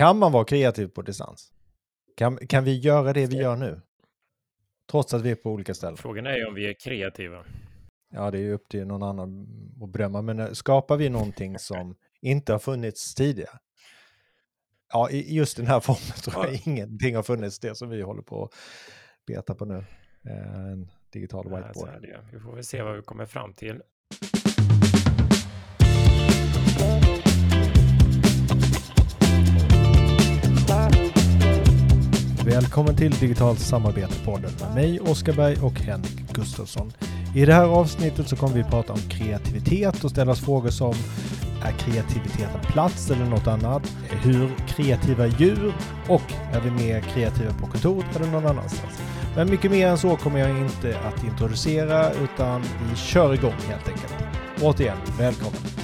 Kan man vara kreativ på distans? Kan, kan vi göra det vi gör nu? Trots att vi är på olika ställen. Frågan är ju om vi är kreativa. Ja, det är ju upp till någon annan att bedöma. Men eh, skapar vi någonting som inte har funnits tidigare? Ja, i just den här formen tror jag ingenting har funnits det som vi håller på att beta på nu. Eh, en digital whiteboard. Ja, vi får väl se vad vi kommer fram till. Välkommen till Digitalt samarbete-podden med mig, Oskar Berg och Henrik Gustafsson. I det här avsnittet så kommer vi prata om kreativitet och ställa oss frågor som är kreativitet en plats eller något annat? Hur kreativa djur? Och är vi mer kreativa på kontoret eller någon annanstans? Men mycket mer än så kommer jag inte att introducera utan vi kör igång helt enkelt. Återigen, välkommen!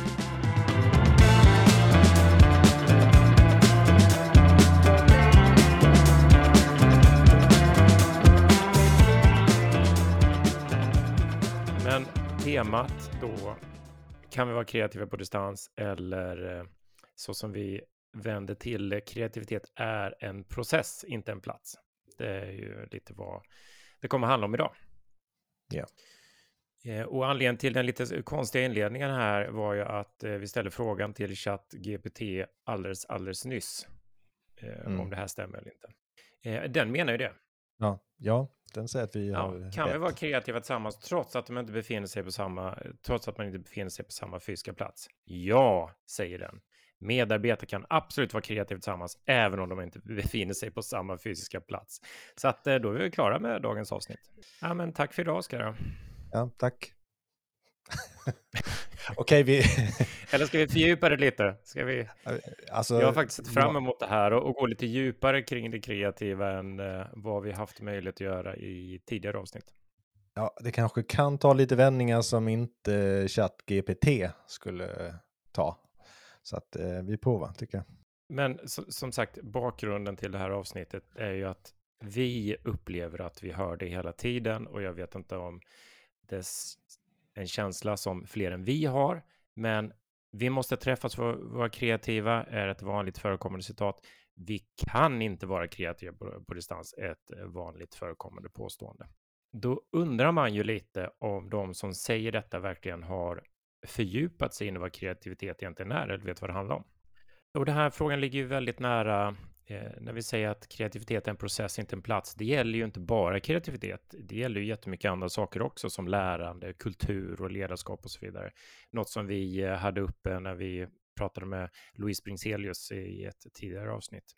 Temat då kan vi vara kreativa på distans eller eh, så som vi vänder till kreativitet är en process, inte en plats. Det är ju lite vad det kommer handla om idag. Ja. Yeah. Och anledningen till den lite konstiga inledningen här var ju att eh, vi ställde frågan till ChatGPT alldeles, alldeles nyss. Eh, mm. Om det här stämmer eller inte. Den menar ju det. Ja, ja den säger att vi ja, har Kan rätt. vi vara kreativa tillsammans trots att de inte befinner sig på samma, trots att man inte befinner sig på samma fysiska plats? Ja, säger den. Medarbetare kan absolut vara kreativa tillsammans, även om de inte befinner sig på samma fysiska plats. Så att eh, då är vi klara med dagens avsnitt. Ja, men tack för idag, Oskar. Ja, tack. Okej, vi... Eller ska vi fördjupa det lite? Ska vi... Alltså, jag har faktiskt sett fram emot det här och, och gå lite djupare kring det kreativa än uh, vad vi haft möjlighet att göra i tidigare avsnitt. Ja, det kanske kan ta lite vändningar som inte ChatGPT skulle ta. Så att uh, vi provar, tycker jag. Men so som sagt, bakgrunden till det här avsnittet är ju att vi upplever att vi hör det hela tiden och jag vet inte om det en känsla som fler än vi har, men vi måste träffas för att vara kreativa, är ett vanligt förekommande citat. Vi kan inte vara kreativa på, på distans, är ett vanligt förekommande påstående. Då undrar man ju lite om de som säger detta verkligen har fördjupat sig in i vad kreativitet egentligen är, eller vet vad det handlar om. Och den här frågan ligger ju väldigt nära eh, när vi säger att kreativitet är en process, inte en plats, det gäller ju inte bara kreativitet. Det gäller ju jättemycket andra saker också som lärande, kultur och ledarskap och så vidare. Något som vi eh, hade uppe när vi pratade med Louise Bringselius i ett tidigare avsnitt.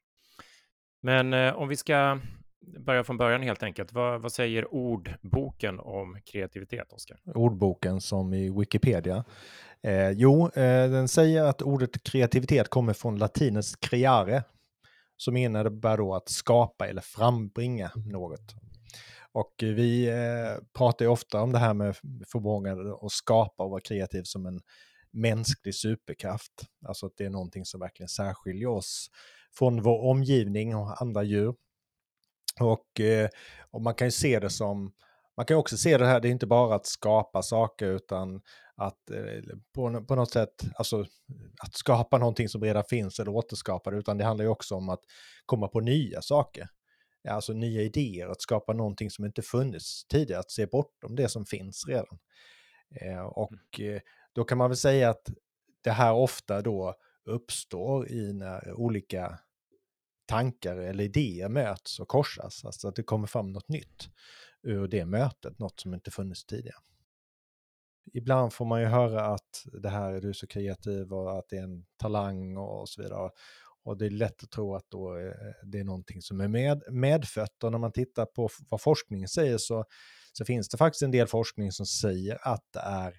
Men eh, om vi ska börja från början helt enkelt. Vad, vad säger ordboken om kreativitet, Oskar? Ordboken som i Wikipedia. Eh, jo, eh, den säger att ordet kreativitet kommer från latinets creare, som innebär då att skapa eller frambringa något. Och vi eh, pratar ju ofta om det här med förmågan att skapa och vara kreativ som en mänsklig superkraft. Alltså att det är någonting som verkligen särskiljer oss från vår omgivning och andra djur. Och, eh, och man kan ju se det som, man kan också se det här, det är inte bara att skapa saker utan att eh, på, på något sätt, alltså att skapa någonting som redan finns eller återskapa det, utan det handlar ju också om att komma på nya saker. Alltså nya idéer, att skapa någonting som inte funnits tidigare, att se bortom det som finns redan. Eh, och mm. eh, då kan man väl säga att det här ofta då uppstår i när olika tankar eller idéer möts och korsas, alltså att det kommer fram något nytt ur det mötet, något som inte funnits tidigare ibland får man ju höra att det här är du så kreativ och att det är en talang och så vidare. Och det är lätt att tro att då eh, det är någonting som är med, medfött. Och när man tittar på vad forskningen säger så, så finns det faktiskt en del forskning som säger att det är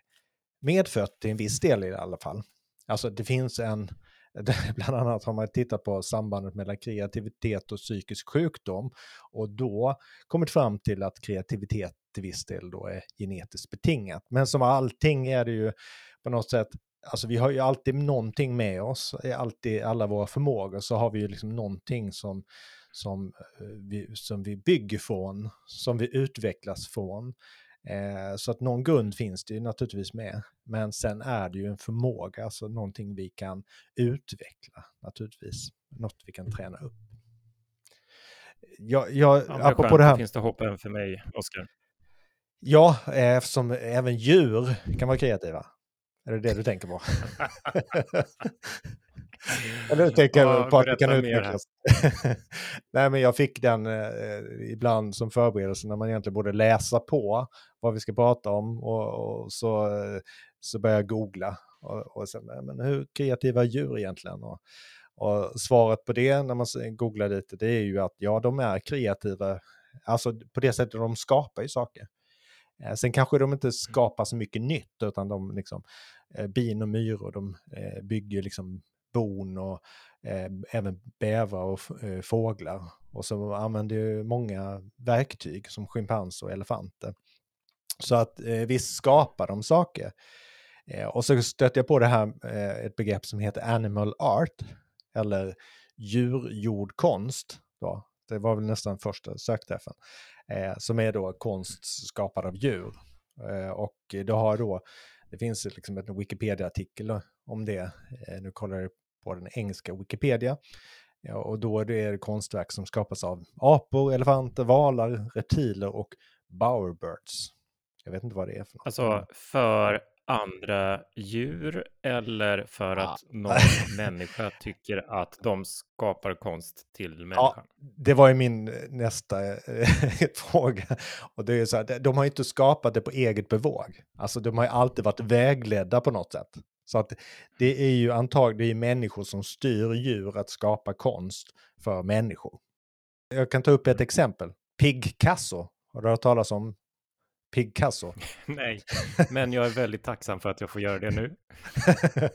medfött till en viss del i alla fall. Alltså det finns en, bland annat har man tittat på sambandet mellan kreativitet och psykisk sjukdom och då kommit fram till att kreativitet till viss del då är genetiskt betingat. Men som allting är det ju på något sätt, alltså vi har ju alltid någonting med oss, alltid alla våra förmågor så har vi ju liksom någonting som, som, eh, vi, som vi bygger från, som vi utvecklas från. Eh, så att någon grund finns det ju naturligtvis med. Men sen är det ju en förmåga, alltså någonting vi kan utveckla naturligtvis. något vi kan träna upp. Jag, jag, ja, apropå det här. Finns det hopp även för mig, Oskar? Ja, eftersom även djur kan vara kreativa. Är det det du tänker på? Eller du tänker ja, på att det kan utvecklas? Nej, men jag fick den eh, ibland som förberedelse när man egentligen borde läsa på vad vi ska prata om och, och så, så börjar jag googla. Och, och sen, men hur kreativa är djur egentligen? Och, och svaret på det när man googlar lite, det är ju att ja, de är kreativa. Alltså på det sättet de skapar ju saker. Eh, sen kanske de inte skapar så mycket nytt, utan de liksom, eh, bin och myror, de eh, bygger liksom bon och eh, även bävrar och eh, fåglar. Och så använder ju många verktyg som schimpanser och elefanter. Så att eh, visst skapar de saker. Eh, och så stötte jag på det här, eh, ett begrepp som heter animal art, eller djurgjord konst. Då. Det var väl nästan första sökträffen. Eh, som är då konst skapad av djur. Eh, och det har då, det finns liksom en Wikipedia-artikel om det. Eh, nu kollar jag på den engelska Wikipedia. Ja, och då är det konstverk som skapas av apor, elefanter, valar, reptiler och bowerbirds. Jag vet inte vad det är för något. Alltså för andra djur eller för ja. att någon människa tycker att de skapar konst till människan? Ja, det var ju min nästa eh, fråga. Och det är så här, de har ju inte skapat det på eget bevåg. Alltså de har ju alltid varit vägledda på något sätt. Så att det är ju antagligen människor som styr djur att skapa konst för människor. Jag kan ta upp ett mm. exempel. Picasso. Har du hört talas om Picasso? Nej, men jag är väldigt tacksam för att jag får göra det nu.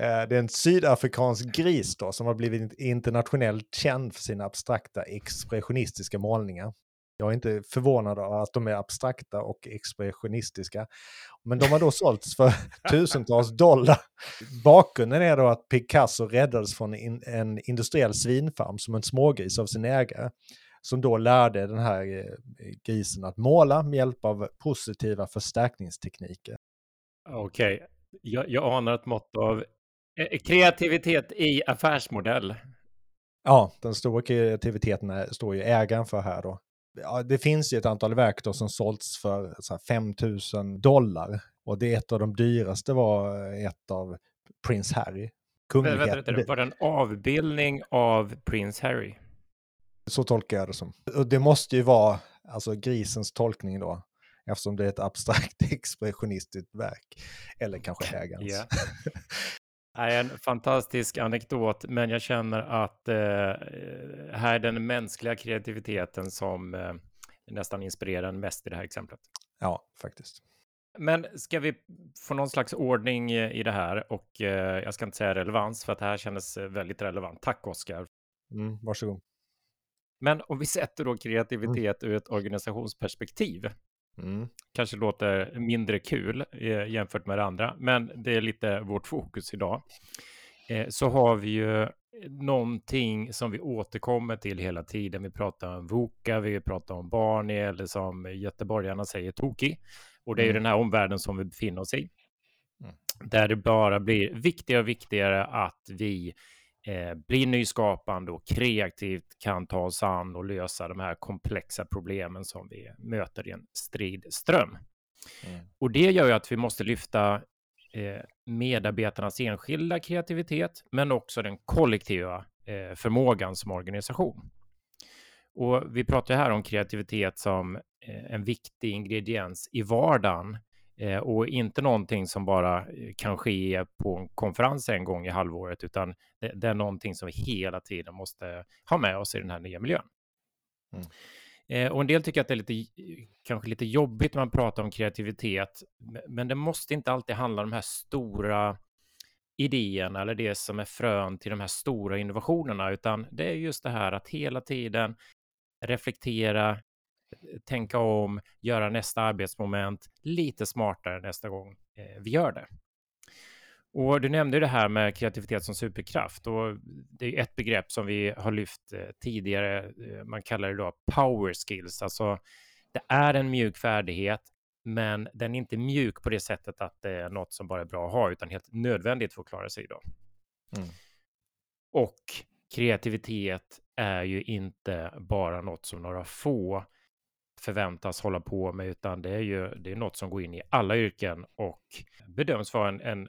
Eh, det är en sydafrikansk gris då, som har blivit internationellt känd för sina abstrakta expressionistiska målningar. Jag är inte förvånad av att de är abstrakta och expressionistiska. Men de har då sålts för tusentals dollar. Bakgrunden är då att Picasso räddades från en industriell svinfarm som en smågris av sin ägare. Som då lärde den här eh, grisen att måla med hjälp av positiva förstärkningstekniker. Okej, okay. jag, jag anar ett mått av eh, kreativitet i affärsmodell. Ja, den stora kreativiteten står ju ägaren för här då ja, det finns ju ett antal verk då som sålts för så 5 000 dollar. Och det ett av de dyraste var ett av Prince Harry. Vänta, vänta, vänta, var det en avbildning av Prince Harry? Så tolkar jag det som. Och det måste ju vara alltså grisens tolkning då. Eftersom det är ett abstrakt expressionistiskt verk. Eller kanske ägarens. Yeah. är en fantastisk anekdot, men jag känner att eh, här är den mänskliga kreativiteten som eh, nästan inspirerar en mest i det här exemplet. Ja, faktiskt. Men ska vi få någon slags ordning i det här och eh, jag ska inte säga relevans för att det här kändes väldigt relevant. Tack Oskar. Mm, varsågod. Men om vi sätter då kreativitet mm. ur ett organisationsperspektiv Mm. Kanske låter mindre kul eh, jämfört med det andra, men det är lite vårt fokus idag. Eh, så har vi ju någonting som vi återkommer till hela tiden. Vi pratar om VOKA, vi pratar om Barney eller som göteborgarna säger Toki. Och det är ju mm. den här omvärlden som vi befinner oss i. Mm. Där det bara blir viktigare och viktigare att vi eh, blir nyskapande och kreativt kan ta oss an och lösa de här komplexa problemen som vi möter i en stridström. Mm. Och det gör ju att vi måste lyfta eh, medarbetarnas enskilda kreativitet, men också den kollektiva eh, förmågan som organisation. Och vi pratar här om kreativitet som eh, en viktig ingrediens i vardagen Eh, och inte någonting som bara eh, kan ske på en konferens en gång i halvåret, utan det, det är någonting som vi hela tiden måste ha med oss i den här nya miljön. Mm. Eh, och en del tycker att det är lite, kanske lite jobbigt när man pratar om kreativitet, men det måste inte alltid handla om de här stora idéerna eller det som är frön till de här stora innovationerna, utan det är just det här att hela tiden reflektera, tänka om, göra nästa arbetsmoment lite smartare nästa gång eh, vi gör det. Och du nämnde det här med kreativitet som superkraft och det är ett begrepp som vi har lyft eh, tidigare. Eh, man kallar det då power skills, alltså det är en mjuk färdighet, men den är inte mjuk på det sättet att det är något som bara är bra att ha, utan helt nödvändigt för att klara sig idag. Mm. Och kreativitet är ju inte bara något som några få förväntas hålla på med, utan det är ju det är något som går in i alla yrken och bedöms vara en, en,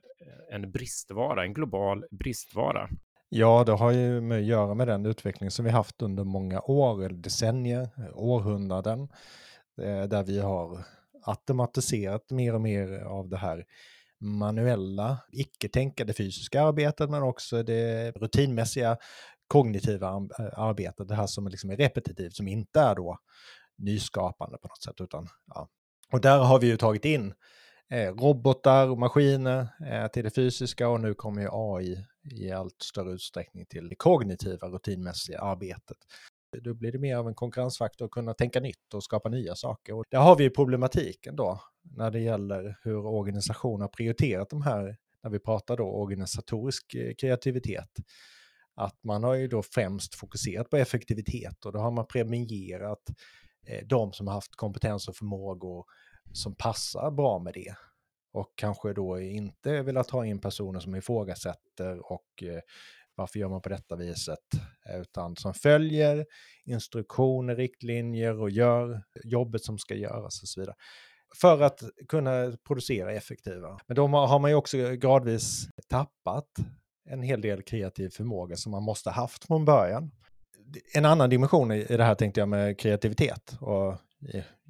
en bristvara, en global bristvara. Ja, det har ju med att göra med den utveckling som vi haft under många år, decennier, århundraden, eh, där vi har automatiserat mer och mer av det här manuella, icke-tänkande fysiska arbetet, men också det rutinmässiga kognitiva eh, arbetet, det här som liksom är repetitivt, som inte är då nyskapande på något sätt. Utan, ja. Och där har vi ju tagit in eh, robotar och maskiner eh, till det fysiska och nu kommer ju AI i allt större utsträckning till det kognitiva rutinmässiga arbetet. Då blir det mer av en konkurrensfaktor att kunna tänka nytt och skapa nya saker. Och där har vi problematiken då när det gäller hur organisationer har prioriterat de här, när vi pratar då organisatorisk eh, kreativitet. Att man har ju då främst fokuserat på effektivitet och då har man premierat Eh, de som har haft kompetens och förmågor som passar bra med det. Och kanske då inte velat ha in personer som ifrågasätter och eh, varför gör man på detta viset? Eh, utan som följer instruktioner, riktlinjer och gör jobbet som ska göras och så vidare. För att kunna producera effektivare. Men då har man ju också gradvis tappat en hel del kreativ förmåga som man måste haft från början en annan dimension i det här tänkte jag med kreativitet och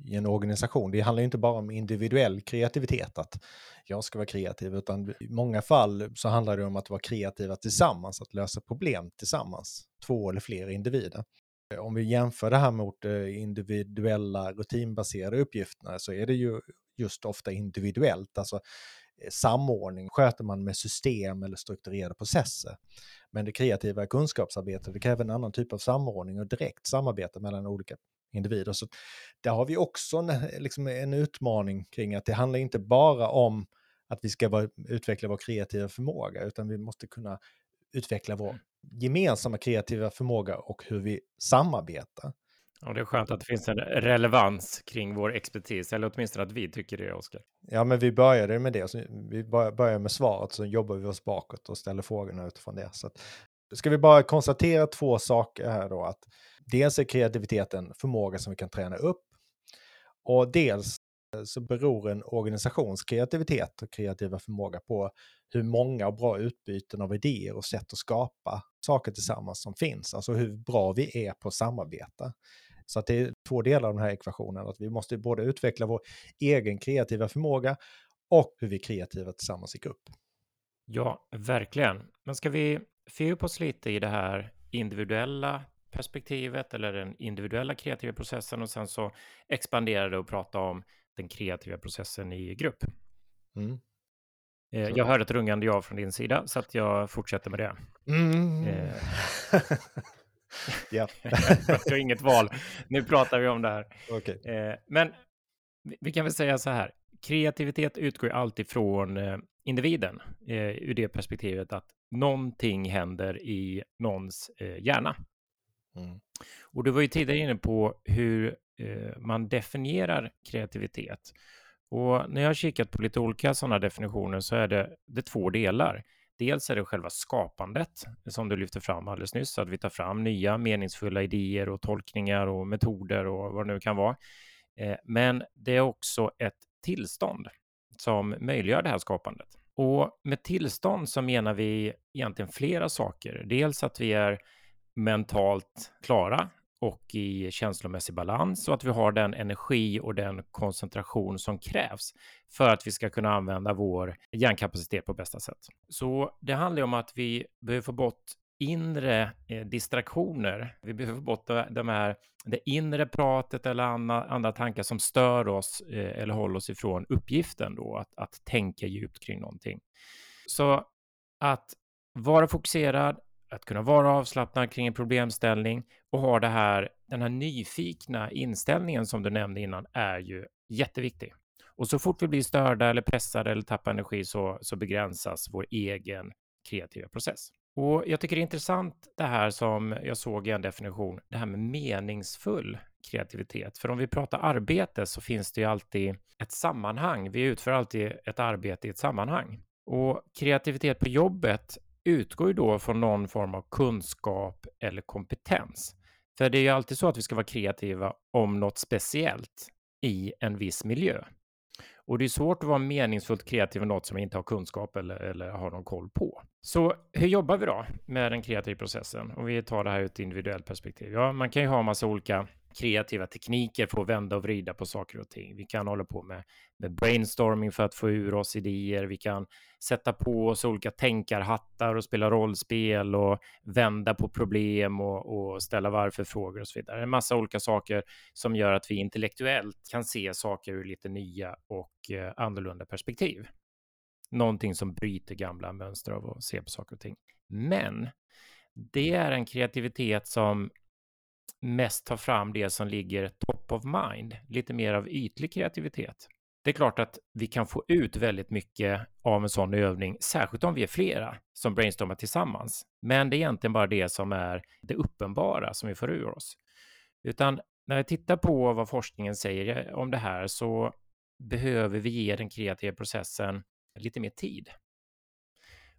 i, en organisation. Det handlar inte bara om individuell kreativitet, att jag ska vara kreativ, utan i många fall så handlar det om att vara kreativa tillsammans, att lösa problem tillsammans, två eller fler individer. Om vi jämför det här mot eh, individuella rutinbaserade uppgifterna så är det ju just ofta individuellt, alltså samordning sköter man med system eller strukturerade processer. Men det kreativa kunskapsarbetet det kräver en annan typ av samordning och direkt samarbete mellan olika individer. Så där har vi också en, liksom en utmaning kring att det handlar inte bara om att vi ska vara, utveckla vår kreativa förmåga, utan vi måste kunna utveckla vår mm. gemensamma kreativa förmåga och hur vi samarbetar. Och det är skönt att det finns en relevans kring vår expertis, eller åtminstone att vi tycker det, Oskar. Ja, men vi började med det. Så vi börjar med svaret, så jobbar vi oss bakåt och ställer frågorna utifrån det. Så att, ska vi bara konstatera två saker här då. Att dels är kreativiteten förmåga som vi kan träna upp. Och dels eh, så beror en organisations kreativitet och kreativa förmåga på hur många och bra utbyten av idéer och sätt att skapa saker tillsammans som finns. Alltså hur bra vi är på att samarbeta. Så att det är två delar av den här ekvationen, att vi måste både utveckla vår egen kreativa förmåga och hur vi är kreativa tillsammans i grupp. Ja, verkligen. Men ska vi fördjupa oss lite i det här individuella perspektivet eller den individuella kreativa processen och sen så expandera det och prata om den kreativa processen i grupp. Mm. Eh, jag hörde ett rungande ja från din sida, så att jag fortsätter med det. Mm. Ja. jag har inget val. Nu pratar vi om det här. Okay. Eh, men vi kan väl säga så här. Kreativitet utgår alltid från eh, individen eh, ur det perspektivet att någonting händer i någons hjärna. Mm. Och du var ju tidigare inne på hur man definierar kreativitet. Och när jag har kikat på lite olika sådana definitioner så är det, det två delar. Dels är det själva skapandet som du lyfter fram alldeles nyss, att vi tar fram nya meningsfulla idéer och tolkningar och metoder och vad det nu kan vara. Eh, men det är också ett tillstånd som möjliggör det här skapandet. Och med tillstånd så menar vi egentligen flera saker. Dels att vi är mentalt klara och i känslomässig balans och att vi har den energi och den koncentration som krävs för att vi ska kunna använda vår hjärnkapacitet på bästa sätt. Så det handlar om att vi behöver få bort inre eh, distraktioner. Vi behöver få bort de här, det inre pratet eller andra, andra tankar som stör oss eh, eller håller oss ifrån uppgiften då, att, att tänka djupt kring någonting. Så att vara fokuserad, att kunna vara avslappnad kring en problemställning och ha det här, den här nyfikna inställningen som du nämnde innan är ju jätteviktig. Och så fort vi blir störda eller pressade eller tappar energi så, så begränsas vår egen kreativa process. Och jag tycker det är intressant det här som jag såg i en definition, det här med meningsfull kreativitet. För om vi pratar arbete så finns det ju alltid ett sammanhang. Vi utför alltid ett arbete i ett sammanhang. Och kreativitet på jobbet utgår ju då från någon form av kunskap eller kompetens. För det är ju alltid så att vi ska vara kreativa om något speciellt i en viss miljö. Och det är svårt att vara meningsfullt kreativ om något som vi inte har kunskap eller, eller har någon koll på. Så hur jobbar vi då med den kreativa processen? Om vi tar det här ur ett individuellt perspektiv. Ja, man kan ju ha massa olika kreativa tekniker för att vända och vrida på saker och ting. Vi kan hålla på med, med brainstorming för att få ur oss idéer. Vi kan sätta på oss olika tänkarhattar och spela rollspel och vända på problem och, och ställa varför-frågor och så vidare. En massa olika saker som gör att vi intellektuellt kan se saker ur lite nya och eh, annorlunda perspektiv. Någonting som bryter gamla mönster av att se på saker och ting. Men det är en kreativitet som mest ta fram det som ligger top of mind, lite mer av ytlig kreativitet. Det är klart att vi kan få ut väldigt mycket av en sån övning, särskilt om vi är flera som brainstormar tillsammans. Men det är egentligen bara det som är det uppenbara som vi får ur oss. Utan när vi tittar på vad forskningen säger om det här så behöver vi ge den kreativa processen lite mer tid.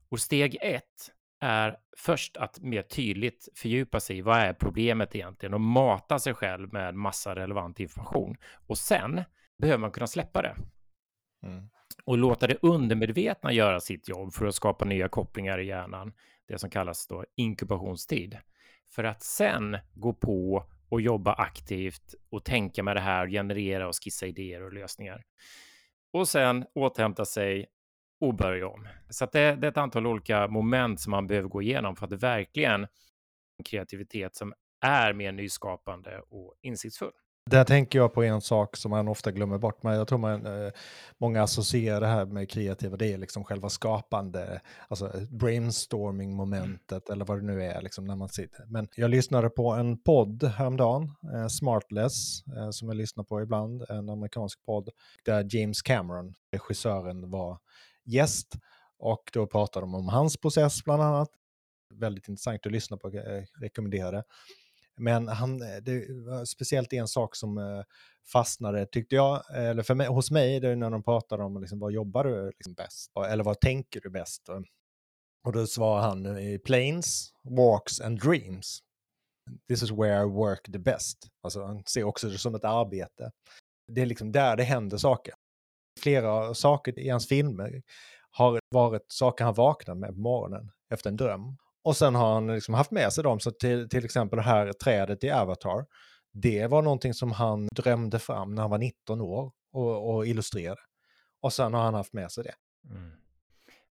Och steg ett är först att mer tydligt fördjupa sig i vad är problemet egentligen och mata sig själv med massa relevant information. Och sen behöver man kunna släppa det. Mm. Och låta det undermedvetna göra sitt jobb för att skapa nya kopplingar i hjärnan. Det som kallas då inkubationstid. För att sen gå på och jobba aktivt och tänka med det här, generera och skissa idéer och lösningar. Och sen återhämta sig och börja om. Så det, det, är ett antal olika moment som man behöver gå igenom för att det verkligen en kreativitet som är mer nyskapande och insiktsfull. Där tänker jag på en sak som man ofta glömmer bort, men jag tror man, eh, många associerar det här med kreativa, det är liksom själva skapande, alltså brainstorming-momentet mm. eller vad det nu är, liksom när man sitter. Men jag lyssnade på en podd häromdagen, eh, Smartless, eh, som jag lyssnar på ibland, en amerikansk podd, där James Cameron, regissören, var gäst och då pratade de om hans process bland annat. Väldigt intressant att lyssna på, eh, jag rekommenderar det. Men han, eh, det var speciellt en sak som eh, fastnade, tyckte jag, eller för mig, hos mig, det är när de pratar om liksom, vad jobbar du liksom bäst? Eller vad tänker du bäst? Och då svarar han i planes, walks and dreams. This is where I work the best. Alltså han ser också det som ett arbete. Det är liksom där det händer saker flera saker i hans filmer har varit saker han vaknar med på morgonen efter en dröm. Och sen har han liksom haft med sig dem, så till, till exempel det här trädet i Avatar, det var någonting som han drömde fram när han var 19 år och, och illustrerade. Och sen har han haft med sig det. Mm.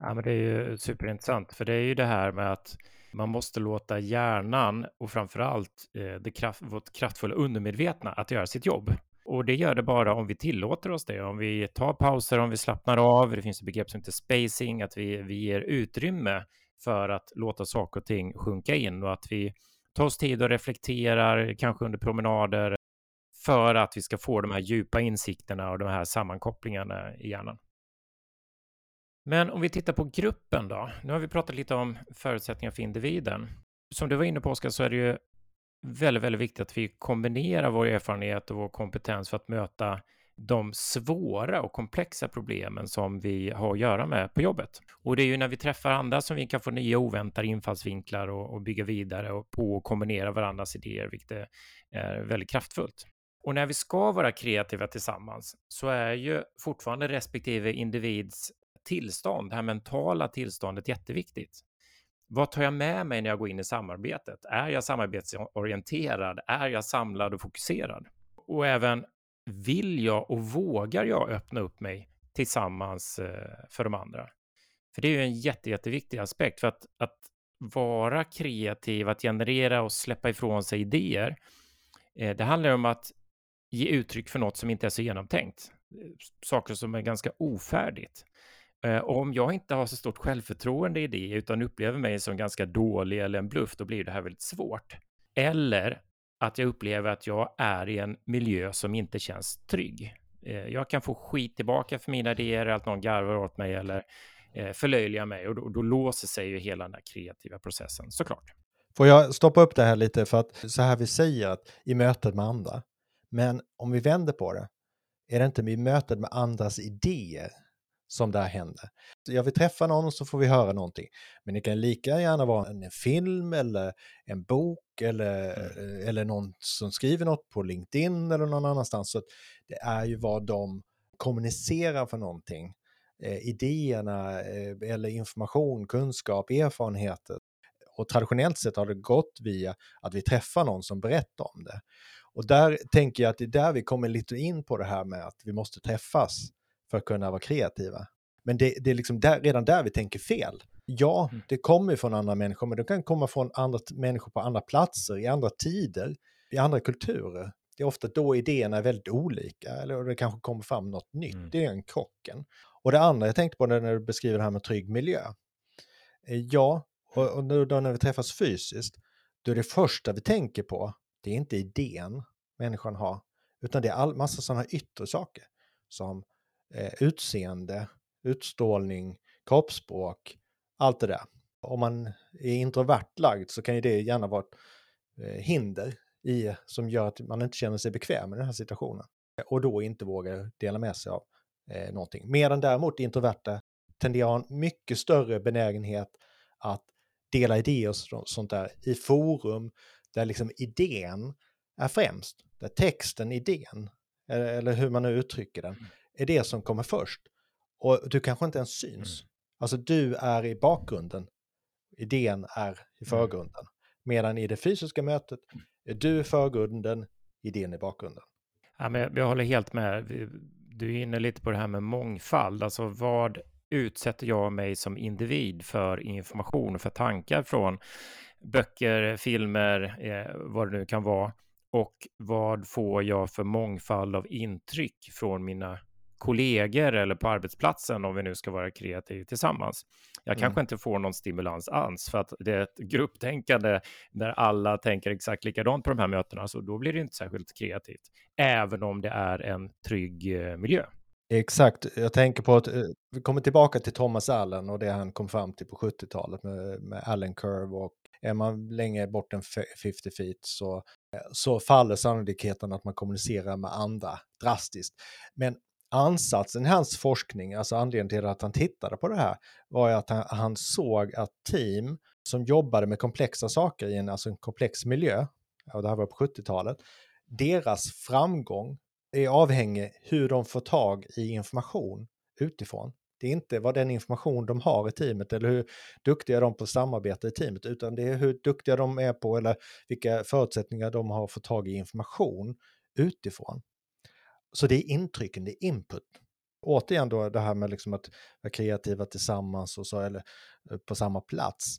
Ja, men det är ju superintressant, för det är ju det här med att man måste låta hjärnan och framförallt eh, det kraft, vårt kraftfulla undermedvetna att göra sitt jobb. Och det gör det bara om vi tillåter oss det, om vi tar pauser, om vi slappnar av. Det finns ett begrepp som heter spacing, att vi, vi ger utrymme för att låta saker och ting sjunka in och att vi tar oss tid och reflekterar, kanske under promenader, för att vi ska få de här djupa insikterna och de här sammankopplingarna i hjärnan. Men om vi tittar på gruppen då. Nu har vi pratat lite om förutsättningar för individen. Som du var inne på, Oskar, så är det ju väldigt, väldigt viktigt att vi kombinerar vår erfarenhet och vår kompetens för att möta de svåra och komplexa problemen som vi har att göra med på jobbet. Och det är ju när vi träffar andra som vi kan få nya oväntade infallsvinklar och, och bygga vidare och på och kombinera varandras idéer, vilket är väldigt kraftfullt. Och när vi ska vara kreativa tillsammans så är ju fortfarande respektive individs tillstånd, det här mentala tillståndet jätteviktigt. Vad tar jag med mig när jag går in i samarbetet? Är jag samarbetsorienterad? Är jag samlad och fokuserad? Och även vill jag och vågar jag öppna upp mig tillsammans eh, för de andra? För det är ju en jätte, jätteviktig aspekt för att, att vara kreativ, att generera och släppa ifrån sig idéer. Eh, det handlar om att ge uttryck för något som inte är så genomtänkt. Eh, saker som är ganska ofärdigt. Och om jag inte har så stort självförtroende i det, utan upplever mig som ganska dålig eller en bluff, då blir det här väldigt svårt. Eller att jag upplever att jag är i en miljö som inte känns trygg. Eh, jag kan få skit tillbaka för mina idéer, att någon garvar åt mig eller eh, förlöjligar mig och då, då låser sig ju hela den här kreativa processen såklart. Får jag stoppa upp det här lite för att så här vi säger att i mötet med andra. Men om vi vänder på det, är det inte i mötet med andras idéer som där händer. Jag vill träffa någon så får vi höra någonting. Men det kan lika gärna vara en film eller en bok eller, mm. eller någon som skriver något på LinkedIn eller någon annanstans. Så det är ju vad de kommunicerar för någonting. Eh, idéerna eh, eller information, kunskap, erfarenheter. Och traditionellt sett har det gått via att vi träffar någon som berättar om det. Och där tänker jag att det är där vi kommer lite in på det här med att vi måste träffas för att kunna vara kreativa. Men det, det är liksom där, redan där vi tänker fel. Ja, mm. det kommer från andra människor, men det kan komma från andra människor på andra platser, i andra tider, i andra kulturer. Det är ofta då idéerna är väldigt olika, eller det kanske kommer fram något nytt. Mm. Det är en krocken. Och det andra jag tänkte på när du beskriver det här med trygg miljö. Eh, ja, och, och då när vi träffas fysiskt, då är det första vi tänker på, det är inte idén människan har, utan det är all massa sådana yttre saker som eh, utseende, utstrålning, kroppsspråk, allt det där. Om man är introvert lagd så kan ju det gärna vara ett eh, hinder i, som gör att man inte känner sig bekväm i den här situationen och då inte vågar dela med sig av eh, någonting. Medan däremot introverta tenderar att ha en mycket större benägenhet att dela idéer och sånt där i forum där liksom idén är främst, där texten, idén, eh, eller hur man nu uttrycker den, mm är det som kommer först. Och du kanske inte ens syns. Mm. Alltså du är i bakgrunden, idén är i mm. förgrunden. Medan i det fysiska mötet är du i förgrunden, idén i bakgrunden. Ja, men jag håller helt med. Du är inne lite på det här med mångfald. Alltså vad utsätter jag mig som individ för information för tankar från böcker, filmer, eh, vad det nu kan vara. Och vad får jag för mångfald av intryck från mina kollegor eller på arbetsplatsen om vi nu ska vara kreativa tillsammans. Jag kanske mm. inte får någon stimulans alls för att det är ett grupptänkande där alla tänker exakt likadant på de här mötena, så då blir det inte särskilt kreativt, även om det är en trygg eh, miljö. Exakt, jag tänker på att eh, vi kommer tillbaka till Thomas Allen och det han kom fram till på 70-talet med, med Allen Curve och är man länge bort än 50 feet så, eh, så faller sannolikheten att man kommunicerar med andra drastiskt. Men ansatsen i hans forskning, alltså anledningen till att han tittade på det här, var att han, han såg att team som jobbade med komplexa saker i en, alltså en komplex miljö, och det här var på 70-talet, deras framgång är avhängig hur de får tag i information utifrån. Det är inte vad den information de har i teamet eller hur duktiga de är på att samarbeta i teamet, utan det är hur duktiga de är på eller vilka förutsättningar de har att få tag i information utifrån. Så det är intrycken, det är input. Återigen då det här med liksom att vara kreativa tillsammans och så, eller eh, på samma plats.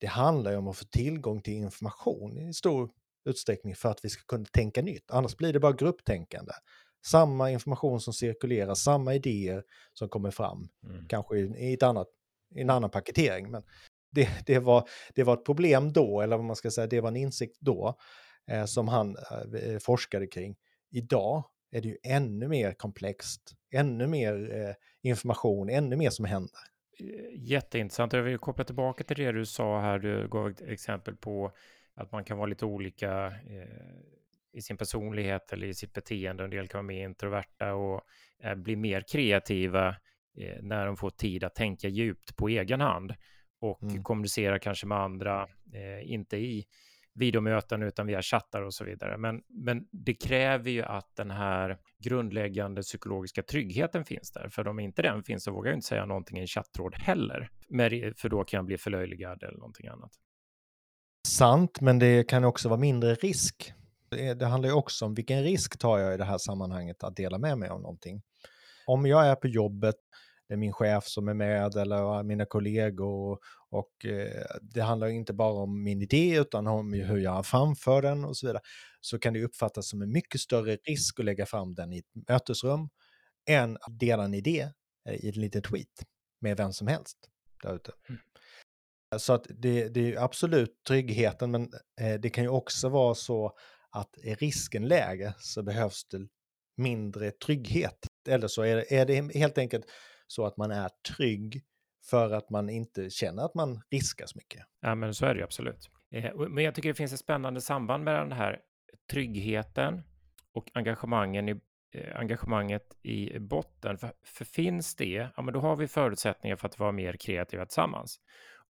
Det handlar ju om att få tillgång till information i stor utsträckning för att vi ska kunna tänka nytt. Annars blir det bara grupptänkande. Samma information som cirkulerar, samma idéer som kommer fram, mm. kanske i, ett annat, i en annan paketering. Men det, det, var, det var ett problem då, eller vad man ska säga, det var en insikt då eh, som han eh, forskade kring. Idag är det ju ännu mer komplext, ännu mer eh, information, ännu mer som händer. Jätteintressant. Jag vill koppla tillbaka till det du sa här. Du gav ett exempel på att man kan vara lite olika eh, i sin personlighet eller i sitt beteende. En del kan vara mer introverta och eh, bli mer kreativa eh, när de får tid att tänka djupt på egen hand och mm. kommunicera kanske med andra, eh, inte i videomöten utan via chattar och så vidare. Men, men det kräver ju att den här grundläggande psykologiska tryggheten finns där. För om inte den finns så vågar jag inte säga någonting i en chattråd heller. För då kan jag bli förlöjligad eller någonting annat. Sant, men det kan också vara mindre risk. Det, det handlar ju också om vilken risk tar jag i det här sammanhanget att dela med mig av någonting. Om jag är på jobbet det är min chef som är med eller mina kollegor. Och eh, det handlar inte bara om min idé utan om hur jag framför den och så vidare. Så kan det uppfattas som en mycket större risk att lägga fram den i ett mötesrum än att dela en idé eh, i en liten tweet med vem som helst där ute. Mm. Så att det, det är absolut tryggheten, men eh, det kan ju också vara så att är risken lägre så behövs det mindre trygghet. Eller så är det, är det helt enkelt så att man är trygg för att man inte känner att man riskas så mycket. Ja, men så är det ju absolut. Eh, men jag tycker det finns ett spännande samband mellan den här tryggheten och engagemangen i eh, engagemanget i botten. För, för finns det, ja men då har vi förutsättningar för att vara mer kreativa tillsammans.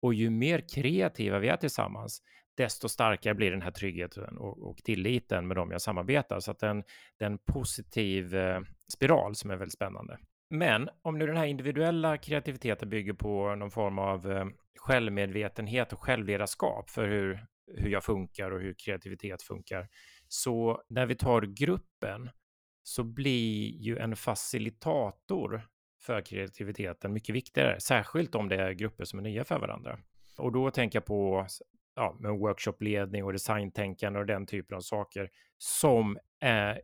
Och ju mer kreativa vi är tillsammans, desto starkare blir den här tryggheten och, och tilliten med dem jag samarbetar. Så att det är en positiv eh, spiral som är väldigt spännande. Men om nu den här individuella kreativiteten bygger på någon form av eh, självmedvetenhet och självledarskap för hur, hur jag funkar och hur kreativitet funkar. Så när vi tar gruppen så blir ju en facilitator för kreativiteten mycket viktigare, särskilt om det är grupper som är nya för varandra. Och då tänker jag på ja, med workshopledning och designtänkande och den typen av saker som är eh,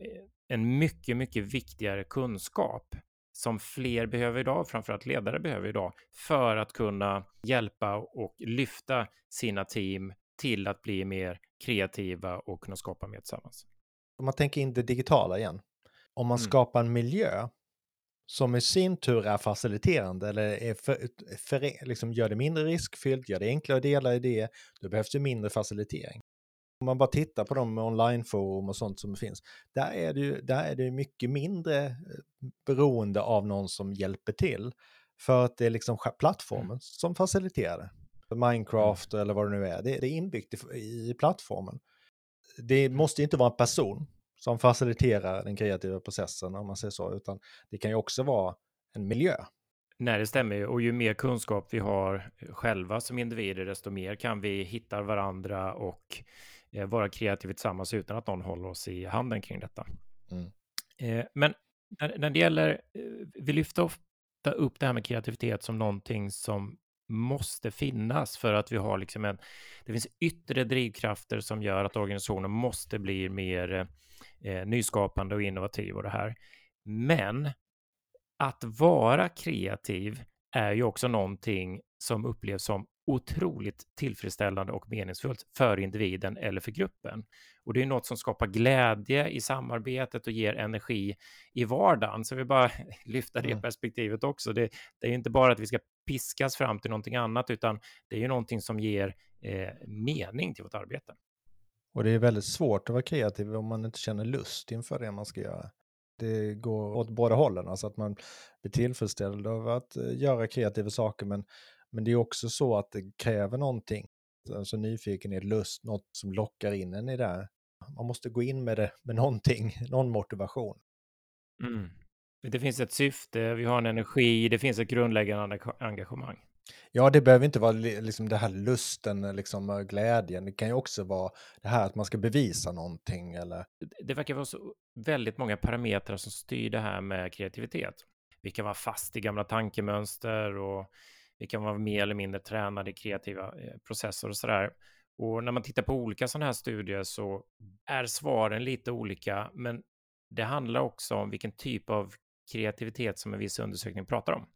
en mycket, mycket viktigare kunskap som fler behöver idag, framförallt ledare behöver idag, för att kunna hjälpa och lyfta sina team till att bli mer kreativa och kunna skapa mer tillsammans. Om man tänker in det digitala igen, om man mm. skapar en miljö som i sin tur är faciliterande eller är för, för, liksom gör det mindre riskfyllt, gör det enklare att dela idéer, då behövs det mindre facilitering. Om man bara tittar på de onlineforum och sånt som finns, där är det ju där är det mycket mindre eh, beroende av någon som hjälper till. För att det är liksom plattformen mm. som faciliterar det. Minecraft mm. eller vad det nu är, det, det är inbyggt i, i plattformen. Det måste inte vara en person som faciliterar den kreativa processen om man säger så, utan det kan ju också vara en miljö. Nej, det stämmer ju. Och ju mer kunskap vi har själva som individer, desto mer kan vi hitta varandra och eh, vara kreativa tillsammans utan att någon håller oss i handen kring detta. Mm. Eh, men när, när det gäller, eh, vi lyfter ofta upp det här med kreativitet som någonting som måste finnas för att vi har liksom en, det finns yttre drivkrafter som gör att organisationen måste bli mer eh, nyskapande och innovativ och det här. Men att vara kreativ är ju också någonting som upplevs som otroligt tillfredsställande och meningsfullt för individen eller för gruppen. Och det är något som skapar glädje i samarbetet och ger energi i vardagen. Så vi bara lyfta det mm. perspektivet också. Det, det är inte bara att vi ska piskas fram till någonting annat, utan det är ju någonting som ger eh, mening till vårt arbete. Och det är väldigt svårt att vara kreativ om man inte känner lust inför det man ska göra. Det går åt båda hållen, alltså att man blir tillfredsställd av att eh, göra kreativa saker, men, men det är också så att det kräver någonting. Alltså nyfikenhet, lust, något som lockar in en i det. Man måste gå in med det med någonting, någon motivation. Mm. Det finns ett syfte, vi har en energi, det finns ett grundläggande engagemang. Ja, det behöver inte vara liksom det här lusten, liksom glädjen. Det kan ju också vara det här att man ska bevisa någonting eller... Det verkar vara så väldigt många parametrar som styr det här med kreativitet. Vi kan vara fast i gamla tankemönster och vi kan vara mer eller mindre tränade i kreativa eh, processer och sådär. Och när man tittar på olika sådana här studier så är svaren lite olika, men det handlar också om vilken typ av kreativitet som en viss undersökning pratar om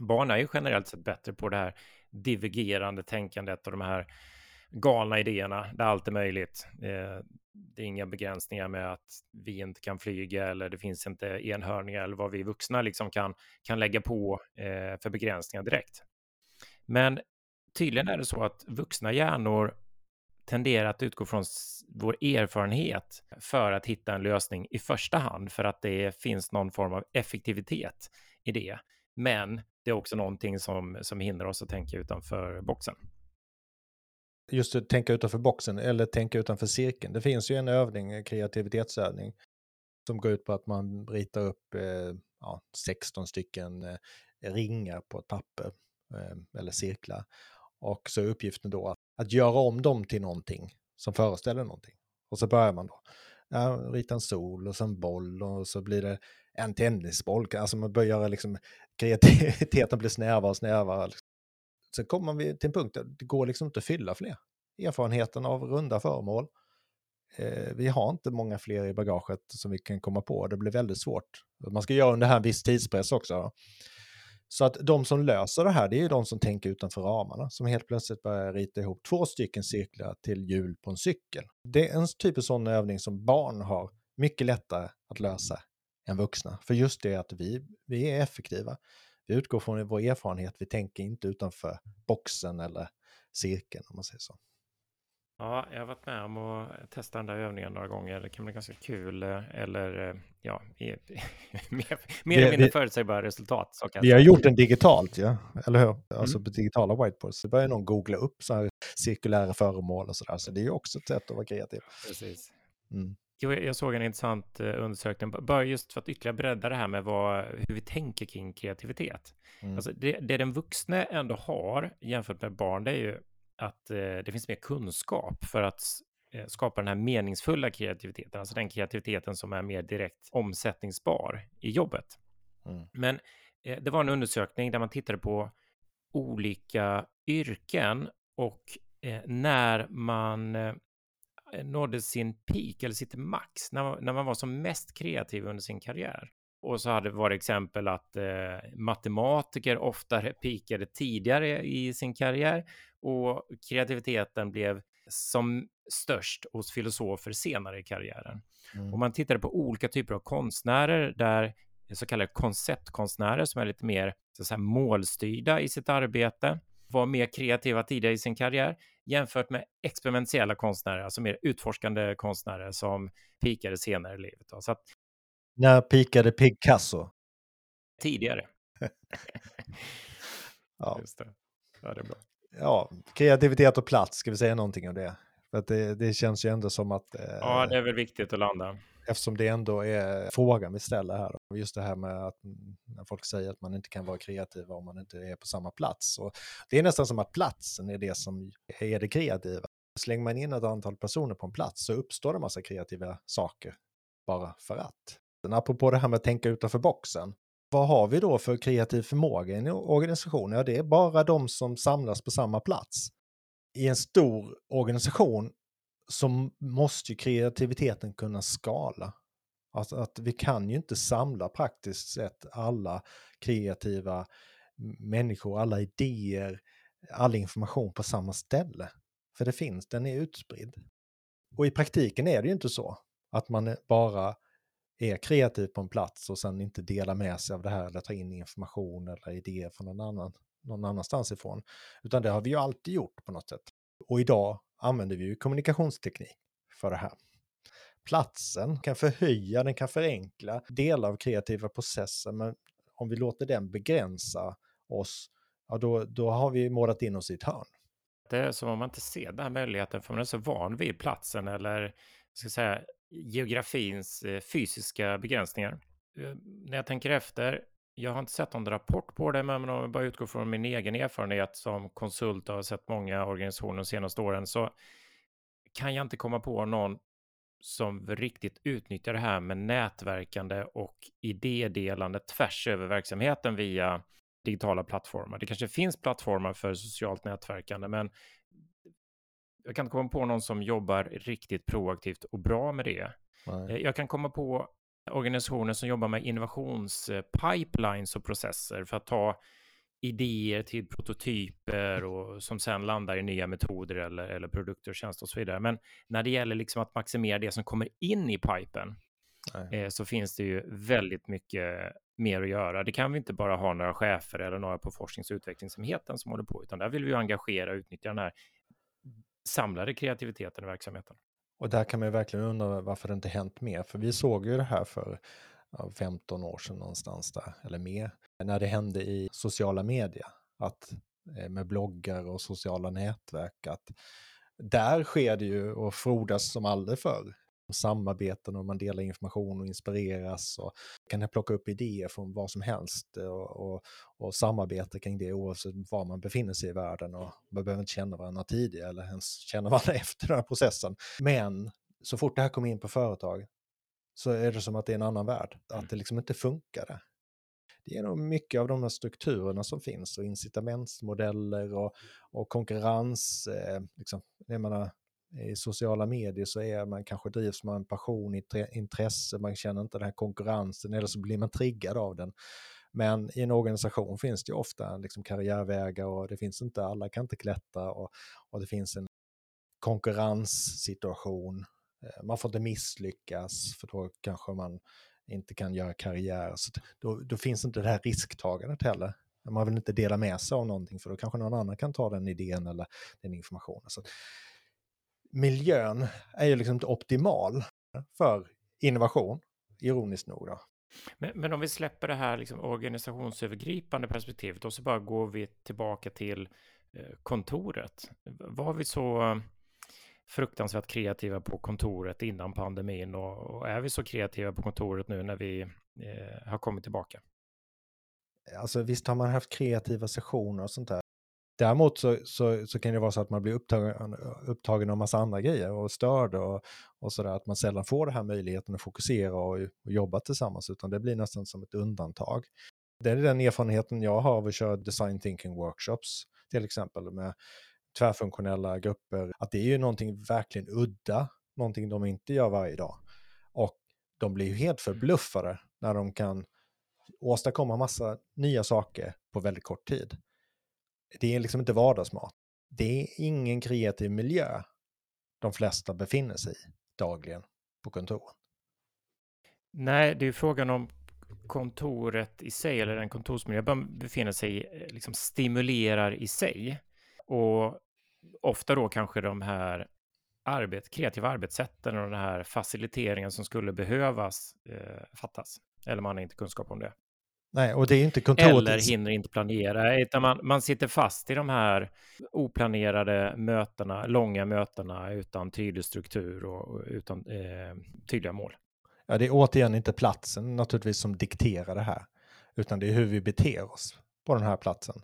barn är ju generellt sett bättre på det här divergerande tänkandet och de här galna idéerna där allt är möjligt. Eh, det är inga begränsningar med att vi inte kan flyga eller det finns inte enhörningar eller vad vi vuxna liksom kan, kan lägga på eh, för begränsningar direkt. Men tydligen är det så att vuxna hjärnor tenderar att utgå från vår erfarenhet för att hitta en lösning i första hand för att det finns någon form av effektivitet i det. Men det är också någonting som, som hindrar oss att tänka utanför boxen. Just att tänka utanför boxen eller tänka utanför cirkeln. Det finns ju en övning, en kreativitetsövning, som går ut på att man ritar upp eh, ja, 16 stycken eh, ringar på ett papper eh, eller cirklar. Och så är uppgiften då att, att göra om dem till någonting som föreställer någonting. Och så börjar man då. Ja, rita en sol och så en boll och så blir det en tennisboll. Alltså man börjar liksom kreativiteten blir snävare och snävare. Sen kommer vi till en punkt där det går liksom inte att fylla fler. Erfarenheten av runda föremål. Eh, vi har inte många fler i bagaget som vi kan komma på. Det blir väldigt svårt. Man ska göra under här en viss tidspress också. Så att de som löser det här, det är ju de som tänker utanför ramarna, som helt plötsligt börjar rita ihop två stycken cirklar till hjul på en cykel. Det är en typ av sån övning som barn har mycket lättare att lösa än vuxna. För just det att vi, vi är effektiva. Vi utgår från vår erfarenhet, vi tänker inte utanför boxen eller cirkeln om man säger så. Ja, jag har varit med om att testa den där övningen några gånger. Det kan bli ganska kul eh, eller eh, ja, mer, mer eller mindre förutsägbara resultat. Så vi har gjort den digitalt, ja. eller hur? Alltså mm. på digitala whiteboards. Så börjar någon googla upp så här cirkulära föremål och så där. Så det är ju också ett sätt att vara kreativ. Precis. Mm. Jo, jag såg en intressant eh, undersökning, bara just för att ytterligare bredda det här med vad, hur vi tänker kring kreativitet. Mm. Alltså det, det den vuxne ändå har jämfört med barn, det är ju att eh, det finns mer kunskap för att eh, skapa den här meningsfulla kreativiteten, alltså den kreativiteten som är mer direkt omsättningsbar i jobbet. Mm. Men eh, det var en undersökning där man tittade på olika yrken och eh, när man eh, nådde sin peak eller sitt max, när, när man var som mest kreativ under sin karriär. Och så hade det varit exempel att eh, matematiker oftare pikade tidigare i sin karriär och kreativiteten blev som störst hos filosofer senare i karriären. Mm. Och man tittade på olika typer av konstnärer där så kallade konceptkonstnärer som är lite mer så att säga, målstyrda i sitt arbete var mer kreativa tidigare i sin karriär jämfört med experimentella konstnärer, alltså mer utforskande konstnärer som pikade senare i livet. Så att, När pikade Picasso? Tidigare. ja. Just det. Ja, det är bra ja, kreativitet och plats, ska vi säga någonting om det? För att det, det känns ju ändå som att... Eh, ja, det är väl viktigt att landa. Eftersom det ändå är frågan vi ställer här. Just det här med att när folk säger att man inte kan vara kreativ om man inte är på samma plats. Och det är nästan som att platsen är det som är det kreativa. Slänger man in ett antal personer på en plats så uppstår det en massa kreativa saker bara för att. Men apropå det här med att tänka utanför boxen vad har vi då för kreativ förmåga i en organisation? Ja, det är bara de som samlas på samma plats. I en stor organisation så måste ju kreativiteten kunna skala. Alltså att vi kan ju inte samla praktiskt sett alla kreativa människor, alla idéer, all information på samma ställe. För det finns, den är utspridd. Och i praktiken är det ju inte så att man bara är kreativ på en plats och sen inte delar med sig av det här eller tar in information eller idéer från någon, annan, någon annanstans ifrån. Utan det har vi ju alltid gjort på något sätt. Och idag använder vi ju kommunikationsteknik för det här. Platsen kan förhöja, den kan förenkla delar av kreativa processer, men om vi låter den begränsa oss, ja då, då har vi målat in oss i ett hörn. Det är som om man inte ser den här möjligheten, för man är så van vid platsen eller ska säga, geografins eh, fysiska begränsningar. Eh, när jag tänker efter, jag har inte sett någon rapport på det, men om jag bara utgår från min egen erfarenhet som konsult och har sett många organisationer de senaste åren, så kan jag inte komma på någon som riktigt utnyttjar det här med nätverkande och idédelande tvärs över verksamheten via digitala plattformar. Det kanske finns plattformar för socialt nätverkande, men jag kan inte komma på någon som jobbar riktigt proaktivt och bra med det. Nej. Eh, jag kan komma på organisationer som jobbar med innovationspipelines och processer för att ta idéer till prototyper och som sen landar i nya metoder eller, eller produkter och tjänster och så vidare. Men när det gäller liksom att maximera det som kommer in i pipen eh, så finns det ju väldigt mycket mer att göra. Det kan vi inte bara ha några chefer eller några på forsknings och utvecklingsenheten som håller på, utan där vill vi engagera och utnyttja den här samlade kreativiteten i verksamheten. Och där kan man ju verkligen undra varför det inte hänt mer, för vi såg ju det här för 15 år sedan någonstans där, eller mer, när det hände i sociala medier, att eh, med bloggar och sociala nätverk, att där sker det ju och frodas som aldrig förr samarbeten och man delar information och inspireras och kan plocka upp idéer från vad som helst och, och, och samarbeta kring det oavsett var man befinner sig i världen och man behöver inte känna varandra tidigare eller ens känna varandra efter den här processen. Men så fort det här kommer in på företag så är det som att det är en annan värld, att mm. det liksom inte funkar där. Det är nog mycket av de här strukturerna som finns och incitamentsmodeller och, och konkurrens. Eh, liksom, jag menar, i sociala medier så är man kanske drivs med en passion, intresse, man känner inte den här konkurrensen eller så blir man triggad av den. Men i en organisation finns det ju ofta liksom karriärvägar och det finns inte, alla kan inte klättra och, och det finns en konkurrenssituation. Eh, man får inte misslyckas för då kanske man inte kan göra karriär. Så då, då finns inte det här risktagandet heller. Man vill inte dela med sig av någonting för då kanske någon annan kan ta den idén eller den informationen. Så miljön är ju liksom inte optimal för innovation, ironiskt nog. Då. Men, men om vi släpper det här liksom organisationsövergripande perspektivet och så bara går vi tillbaka till eh, kontoret. Var vi så fruktansvärt kreativa på kontoret innan pandemin och, och är vi så kreativa på kontoret nu när vi eh, har kommit tillbaka? Alltså visst har man haft kreativa sessioner och sånt där. Däremot så, så, så, kan det vara så att man blir upptagen, upptagen av massa andra grejer och störd och, och sådär, att man sällan får den här möjligheten att fokusera och, och jobba tillsammans, utan det blir nästan som ett undantag. Det är den erfarenheten jag har av att köra design thinking workshops, till exempel med tvärfunktionella grupper, att det är ju någonting verkligen udda, någonting de inte gör varje dag. Och de blir ju helt förbluffade när de kan åstadkomma massa nya saker på väldigt kort tid. Det är liksom inte vardagsmat. Det är ingen kreativ miljö de flesta befinner sig i dagligen på kontoren. Nej, det är frågan om kontoret i sig, eller den kontorsmiljö man befinner sig i, eh, liksom stimulerar i sig. Och ofta då kanske de här arbet, kreativa arbetssätten och den här faciliteringen som skulle behövas eh, fattas. Eller man har inte kunskap om det. Nej, och det är inte kontoret. Eller hinner inte planera, utan man, man sitter fast i de här oplanerade mötena, långa mötena utan tydlig struktur och utan eh, tydliga mål. Ja, det är återigen inte platsen naturligtvis som dikterar det här, utan det är hur vi beter oss på den här platsen.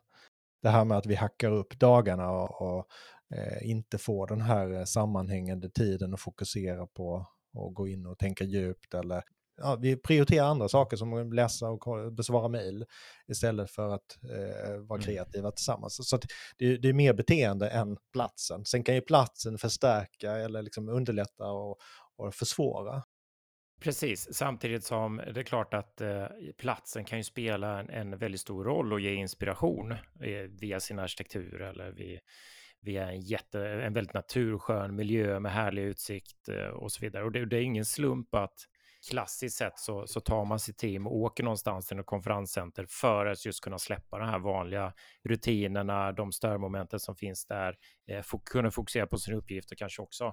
Det här med att vi hackar upp dagarna och, och eh, inte får den här sammanhängande tiden att fokusera på och gå in och tänka djupt eller ja, vi prioriterar andra saker som att läsa och besvara mejl istället för att eh, vara mm. kreativa tillsammans. Så det, det, är mer beteende än platsen. Sen kan ju platsen förstärka eller liksom underlätta och, och försvåra. Precis, samtidigt som det är klart att eh, platsen kan ju spela en, en, väldigt stor roll och ge inspiration eh, via sin arkitektur eller via, via en, jätte, en väldigt naturskön miljö med härlig utsikt eh, och så vidare. Och det, det är ingen slump att klassiskt sett så, så tar man sitt team och åker någonstans till ett konferenscenter för att just kunna släppa de här vanliga rutinerna, de störmomenten som finns där, eh, kunna fokusera på sin uppgift och kanske också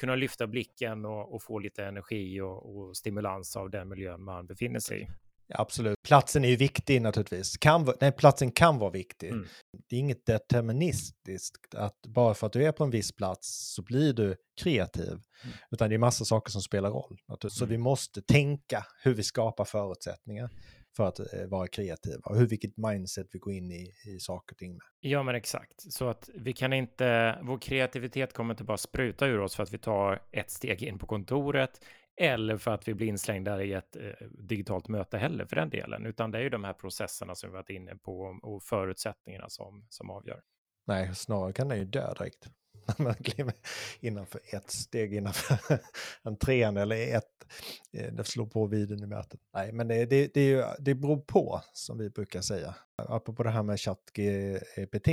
kunna lyfta blicken och, och få lite energi och, och, stimulans av den miljön man befinner sig i. Absolut. Platsen är ju viktig naturligtvis. Kan, nej, platsen kan vara viktig. Mm. Det är inget deterministiskt att bara för att du är på en viss plats så blir du kreativ. Mm. Utan det är massa saker som spelar roll. Så mm. vi måste tänka hur vi skapar förutsättningar för att eh, vara kreativa och hur vilket mindset vi går in i, i saker och ting med. Ja, men exakt. Så att vi kan inte, vår kreativitet kommer inte bara spruta ur oss för att vi tar ett steg in på kontoret eller för att vi blir inslängda i ett eh, digitalt möte heller för den delen, utan det är ju de här processerna som vi varit inne på och förutsättningarna som, som avgör. Nej, snarare kan den ju dö direkt. När man kliver innanför ett steg innanför entrén eller ett, eh, det slår på viden i mötet. Nej, men det, det, det, är ju, det beror på, som vi brukar säga. Apropå det här med ChatGPT,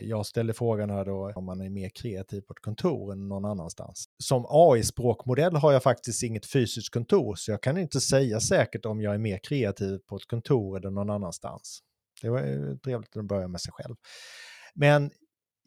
jag ställde frågan här då om man är mer kreativ på ett kontor än någon annanstans. Som AI-språkmodell har jag faktiskt inget fysiskt kontor, så jag kan inte säga säkert om jag är mer kreativ på ett kontor eller någon annanstans. Det var trevligt att börja med sig själv. Men